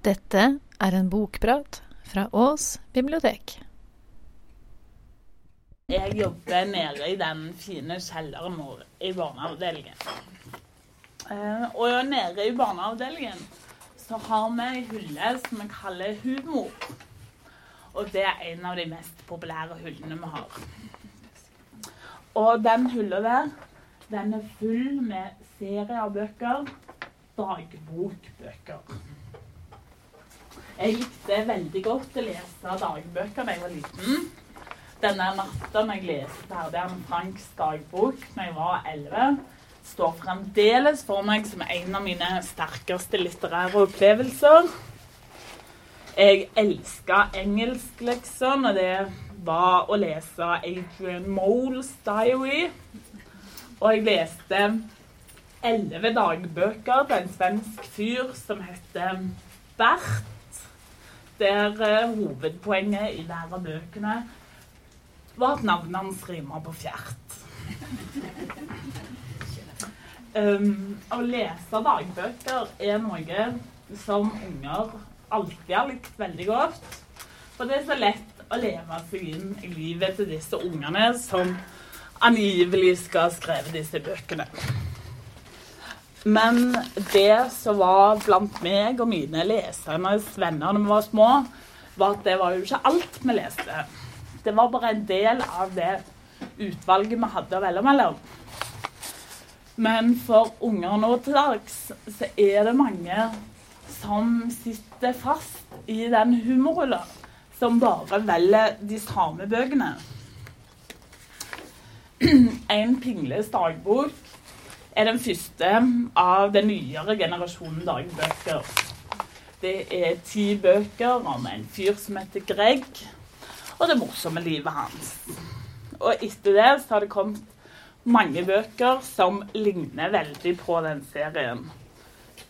Dette er en bokprat fra Ås bibliotek. Jeg jobber nede i den fine kjelleren vår i barneavdelingen. Eh, og nede i barneavdelingen så har vi ei hylle som vi kaller humor. Og det er en av de mest populære hyllene vi har. Og den hylla der, den er full med serier av bøker, dagbokbøker. Jeg likte veldig godt å lese dagbøker da jeg var liten. Denne natta når jeg leste ferdig Anne Franks dagbok når jeg var 11, står fremdeles for meg som en av mine sterkeste litterære opplevelser. Jeg elska engelsk, liksom, og det var å lese Adrian Moles diary. Og jeg leste elleve dagbøker til en svensk fyr som heter Bert. Der uh, hovedpoenget i lærebøkene bøkene var at navnet hans rima på fjert. Um, å lese dagbøker er noe som unger alltid har likt veldig godt. For det er så lett å leve seg inn i livet til disse ungene som angivelig skal ha skrevet disse bøkene. Men det som var blant meg og mine lesernes venner da vi var små, var at det var jo ikke alt vi leste. Det var bare en del av det utvalget vi hadde å velge mellom. Men for unger nå til dags så er det mange som sitter fast i den humorrulla, som bare velger de samme bøkene. En pingles dagbok er den første av den nyere generasjonen dagbøker. Det er ti bøker om en fyr som heter Greg, og det morsomme livet hans. Og etter det så har det kommet mange bøker som ligner veldig på den serien.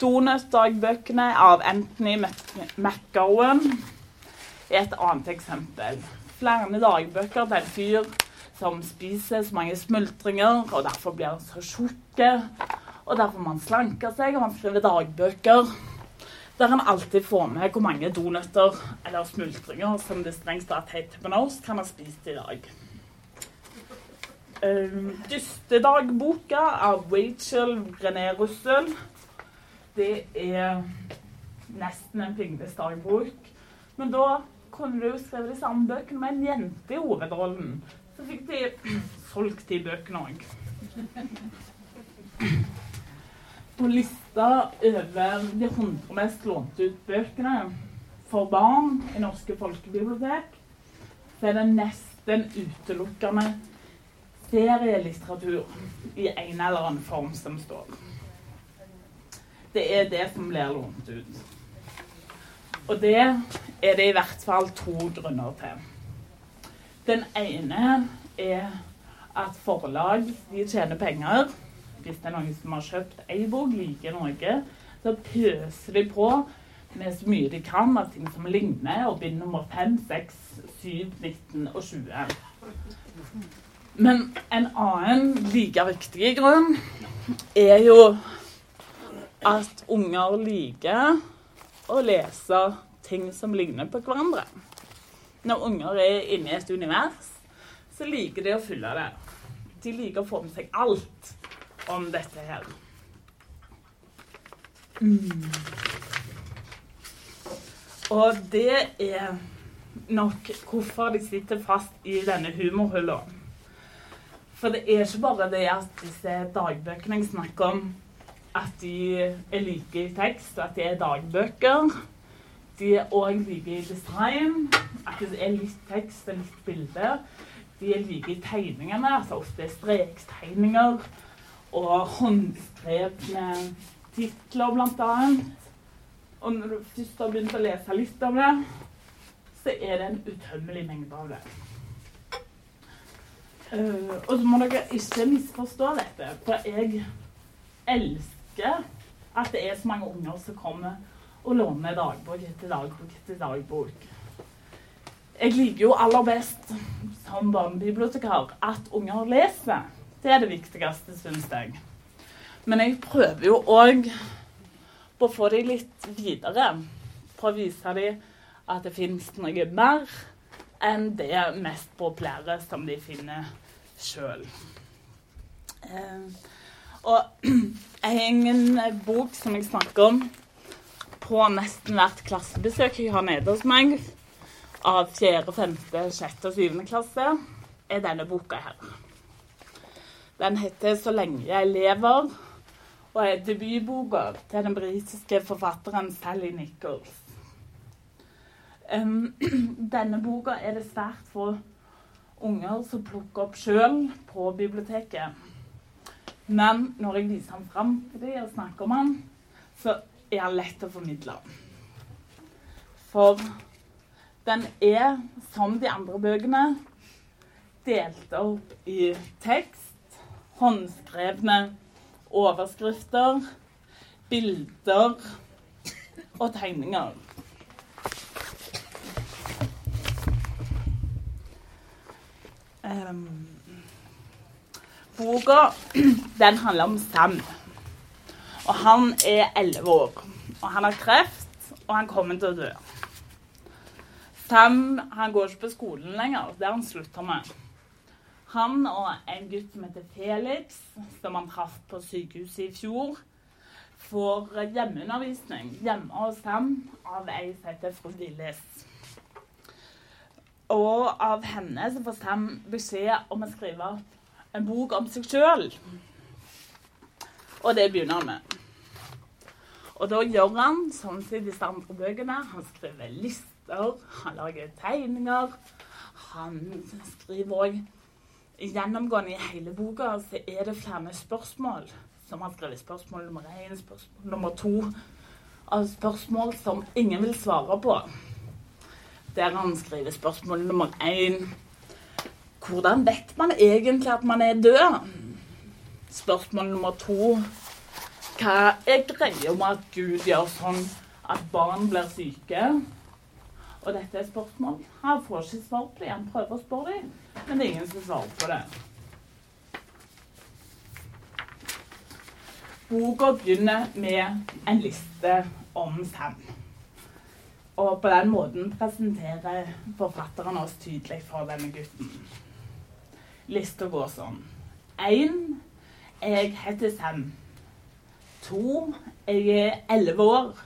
Donut-dagbøkene av Anthony McGowan er et annet eksempel. Flere dagbøker til en fyr som spiser så mange smultringer, og derfor blir han så tjukk. Og derfor man slanker seg, og man skriver dagbøker der han alltid får med hvor mange donøtter eller smultringer som det strengt tatt heter på norsk, han ha spist i dag. Um, Dystedagboka av Rachel René Russell. Det er nesten en Pingles dagbok. Men da kunne du jo skrive de samme bøkene med en jente i hovedrollen. Så fikk de solgt de bøkene òg. På lista over de 100 mest lånte ut bøkene for barn i norske folkebibliotek, så er det nesten utelukkende serielitteratur i en eller annen form som står. Det er det som blir lånt ut. Og det er det i hvert fall to grunner til. Den ene er at forlag de tjener penger. Hvis det er noen som har kjøpt ei bok, liker noe, så pøser de på med så mye de kan av ting som ligner, og bind nummer 5, 6, 7, 19 og 20. Men en annen like viktig grunn er jo at unger liker å lese ting som ligner på hverandre. Når unger er inne i et univers, så liker de å fylle det. De liker å få med seg alt om dette her. Mm. Og det er nok hvorfor de sitter fast i denne humorhulla. For det er ikke bare det at disse dagbøkene jeg snakker om, at de er like i tekst, at de er dagbøker. De er òg like i design, at det er litt tekst og litt bilde. De er like i tegningene, altså ofte strektegninger og håndskrevne titler, blant annet. Og når du først har begynt å lese litt om det, så er det en utømmelig mengde av det. Uh, og så må dere ikke misforstå dette, for jeg elsker at det er så mange unger som kommer og låne dagbok etter dagbok etter dagbok. Jeg liker jo aller best som barnebibliotekar at unger leser. Det er det viktigste, syns jeg. Men jeg prøver jo òg å få dem litt videre. for å vise dem at det fins noe mer enn det mest populære som de finner sjøl. Eh, og en bok som jeg snakker om på nesten hvert klassebesøk jeg har nede hos meg, av 4., 5., 6. og 7. klasse, er denne boka her. Den heter 'Så lenge jeg lever' og er debutboka til den britiske forfatteren Sally Nichols. Um, denne boka er det svært få unger som plukker opp sjøl på biblioteket. Men når jeg viser den fram til dem og snakker om den, så er den lett å formidle. For den er, som de andre bøkene, delt opp i tekst, håndskrevne overskrifter, bilder og tegninger. Um, boka den handler om Sam. Og han er elleve år. Og han har kreft, og han kommer til å dø. Sam han går ikke på skolen lenger. Det har han slutta med. Han og en gutt som heter Felix, som han traff på sykehuset i fjor, får hjemmeundervisning hjemme hos Sam av ei som heter fru Willis. Og av henne så får Sam beskjed om å skrive en bok om seg sjøl. Og det begynner han med. Og da gjør han sånn som i disse andre bøkene. Han skriver lister, han lager tegninger. Han skriver òg Gjennomgående i hele boka så er det flere spørsmål. Som han skriver spørsmål nummer én, spørsmål nummer to. Av spørsmål som ingen vil svare på. Der han skriver spørsmål nummer én hvordan vet man egentlig at man er død? Spørsmål nummer to Hva er greia med at Gud gjør sånn at barn blir syke? Og dette er spørsmål. Han får ikke svar på det. Han prøver å spørre dem, men det er ingen som svarer på det. Boka begynner med en liste om Sam. Og på den måten presenterer forfatteren oss tydelig for denne gutten. Lista går sånn. Én jeg heter Sam. To jeg er elleve år.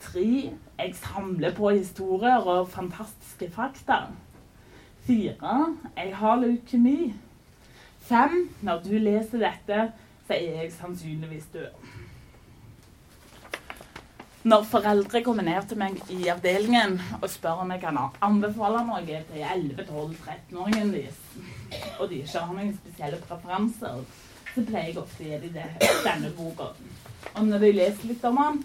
Tre jeg samler på historier og fantastiske fakta. Fire jeg har leukemi. Fem når du leser dette, så er jeg sannsynligvis død. Når foreldre kommer ned til meg i avdelingen og spør om jeg kan anbefale noe til 11-12-13-åringen deres, og de ikke har noen spesielle preferanser, så pleier jeg ofte å gi dem denne boka. Og når de leser litt om den,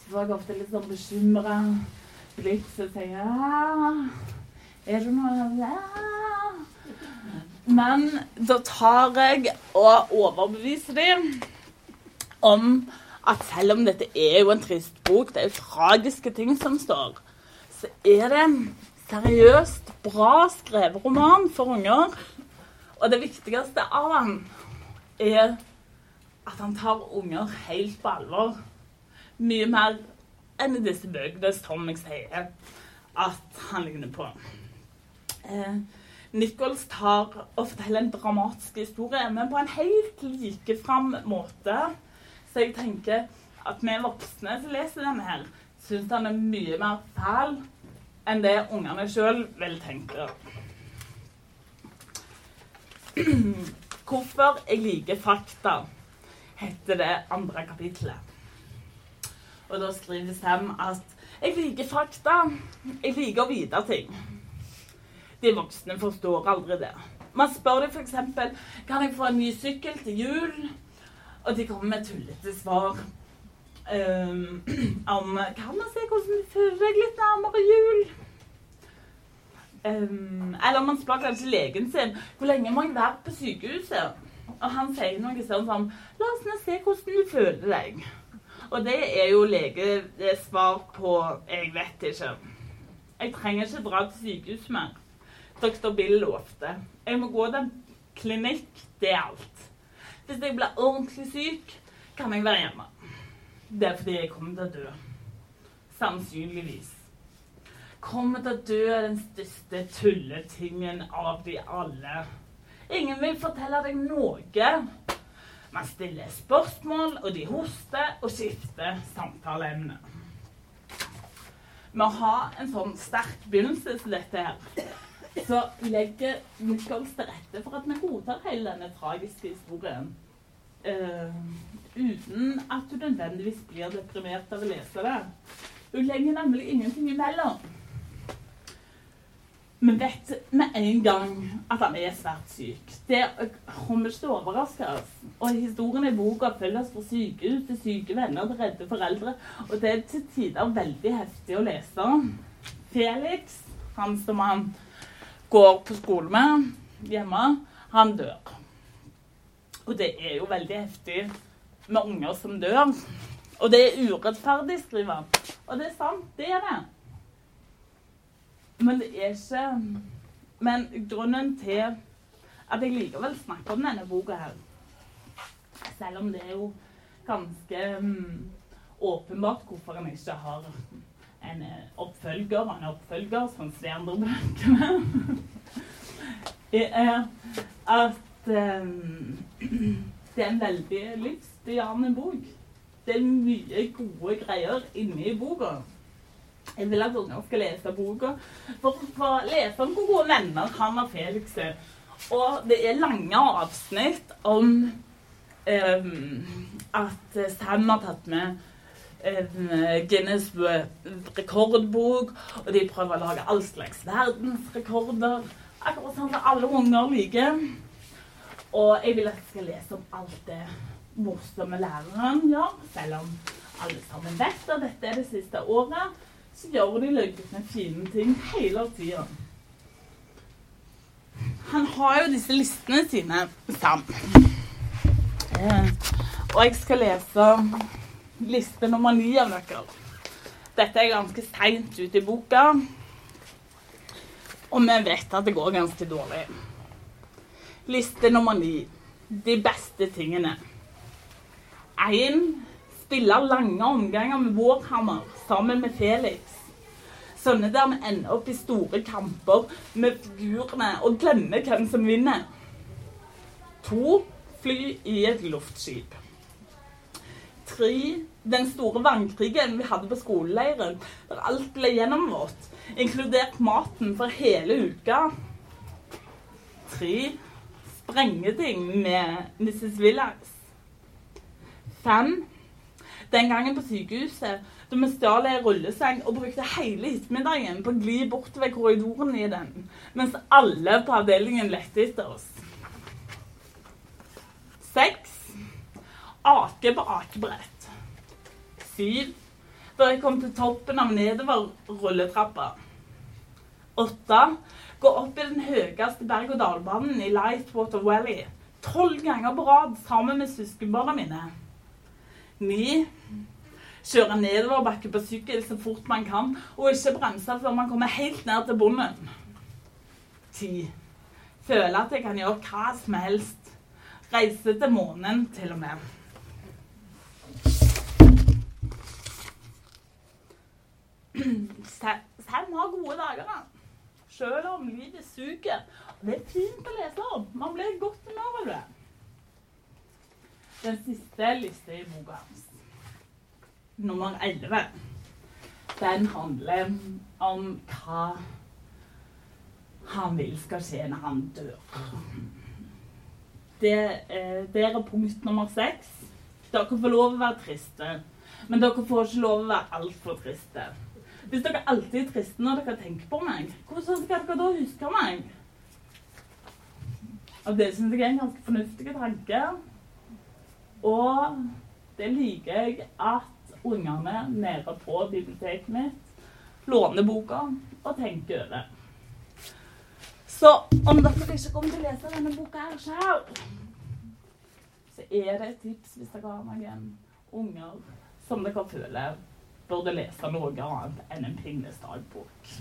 så får jeg ofte litt sånn bekymra blikk så sier ja, Er det noe ja. Men da tar jeg og overbeviser dem om at selv om dette er jo en trist bok, det er jo tragiske ting som står, så er det en seriøst bra skrevet roman for unger. Og det viktigste av han er at han tar unger helt på alvor. Mye mer enn i disse bøkene som jeg sier at han ligner på. Eh, Nichols tar og forteller en dramatisk historie, men på en helt likefram måte. Så jeg tenker at vi voksne som leser denne her, syns han er mye mer fæl enn det ungene sjøl vil tenke. Hvorfor jeg liker fakta, heter det andre kapitlet. Og da skriver Sam at jeg liker fakta. Jeg liker å vite ting. De voksne forstår aldri det. Man spør dem f.eks.: Kan jeg få en ny sykkel til jul? Og de kommer med tullete svar. Um, om Kan man se hvordan du føler deg litt nærmere jul? Um, eller man spør kanskje legen sin hvor lenge må jeg være på sykehuset. Og han sier noe sånn som La oss nå se hvordan du føler deg. Og det er jo leges svar på Jeg vet ikke. Jeg trenger ikke dra til sykehus mer. Dr. Bill lovte. Jeg må gå til en klinikk. Det er alt. Hvis jeg blir ordentlig syk, kan jeg være hjemme. Det er fordi jeg kommer til å dø. sannsynligvis, kommer til å dø den største tulletingen av de alle. Ingen vil fortelle deg noe. Man stiller spørsmål, og de hoster og skifter samtaleemne. Å ha en sånn sterk begynnelse som dette her, så legger Nichols til rette for at vi godtar hele denne tragiske historien. Uh, uten at du nødvendigvis blir deprimert av å lese det. Hun legger nemlig ingenting imellom. Vi vet med en gang at han er svært syk. Det kommer ikke til å overraske oss. Og historien i boka følger oss fra sykehus til syke venner til redde foreldre. Og det er til tider veldig heftig å lese. Felix, han som han går på skole med hjemme, han dør. Og det er jo veldig heftig med unger som dør. Og det er urettferdig, skriver han. Og det er sant, det er det. Men det er ikke Men grunnen til at jeg likevel snakker om denne boka her, selv om det er jo ganske um, åpenbart hvorfor en ikke har en eh, oppfølger og en oppfølger som de andre bøkene, er at um, det er en veldig livsbejaende bok. Det er mye gode greier inni boka. Jeg vil at unger skal lese boka. For å lese om hvor gode venner han og Felix er. Og det er lange avsnitt om um, at Sam har tatt med um, Guinness rekordbok, og de prøver å lage all slags verdensrekorder. Akkurat sånn som alle unger liker. Og jeg vil at jeg skal lese om alt det morsomme læreren gjør, selv om alle sammen vet at dette er det siste året så gjør de løgne fine ting hele tida. Han har jo disse listene sine sammen. Eh, og jeg skal lese liste nummer ni av dere. Dette er ganske seint ute i boka, og vi vet at det går ganske dårlig. Liste nummer ni. De beste tingene. Én spille lange omganger med Warhammer sammen med Felix. Sånne der vi ender opp i store kamper med figurene og glemmer hvem som vinner. To fly i et luftskip. Tre den store vannkrigen vi hadde på skoleleiren, der alt ble gjennomvått, inkludert maten for hele uka. Tre sprengeting med Mrs. Villax. Fem den gangen på sykehuset da vi stjal ei rulleseng og brukte hele ettermiddagen på å gli bortover korridoren i den, mens alle på avdelingen lette etter oss. Seks ake på akebrett. Syv da jeg kom til toppen av nedover-rulletrappa. Åtte gå opp i den høyeste berg-og-dal-banen i Lightwater Valley tolv ganger på rad sammen med søskenbarna mine. Ni kjøre nedoverbakke på sykkel så fort man kan, og ikke bremse før man kommer helt ned til bunnen. Ti. Føle at jeg kan gjøre hva som helst. Reise til månen, til og med. Sam har gode dager, da. Selv om livet suger. Det er fint å lese om. Man blir godt humør av det. Den siste lista i boka hans nummer 11, den handler om hva han vil skal skje når han dør. Det, det er punkt nummer seks. Dere får lov å være triste, men dere får ikke lov å være altfor triste. Hvis dere alltid er triste når dere tenker på meg, hvordan skal dere da huske meg? Og det syns jeg er en ganske fornuftig tanke. Og det liker jeg at ungene nede på biblioteket mitt låner boka og tenker over. Så om dere ikke kommer til å lese denne boka her sjøl, så er det et tips hvis dere har noen unger som dere føler burde lese noe annet enn en Pinnes dagbok.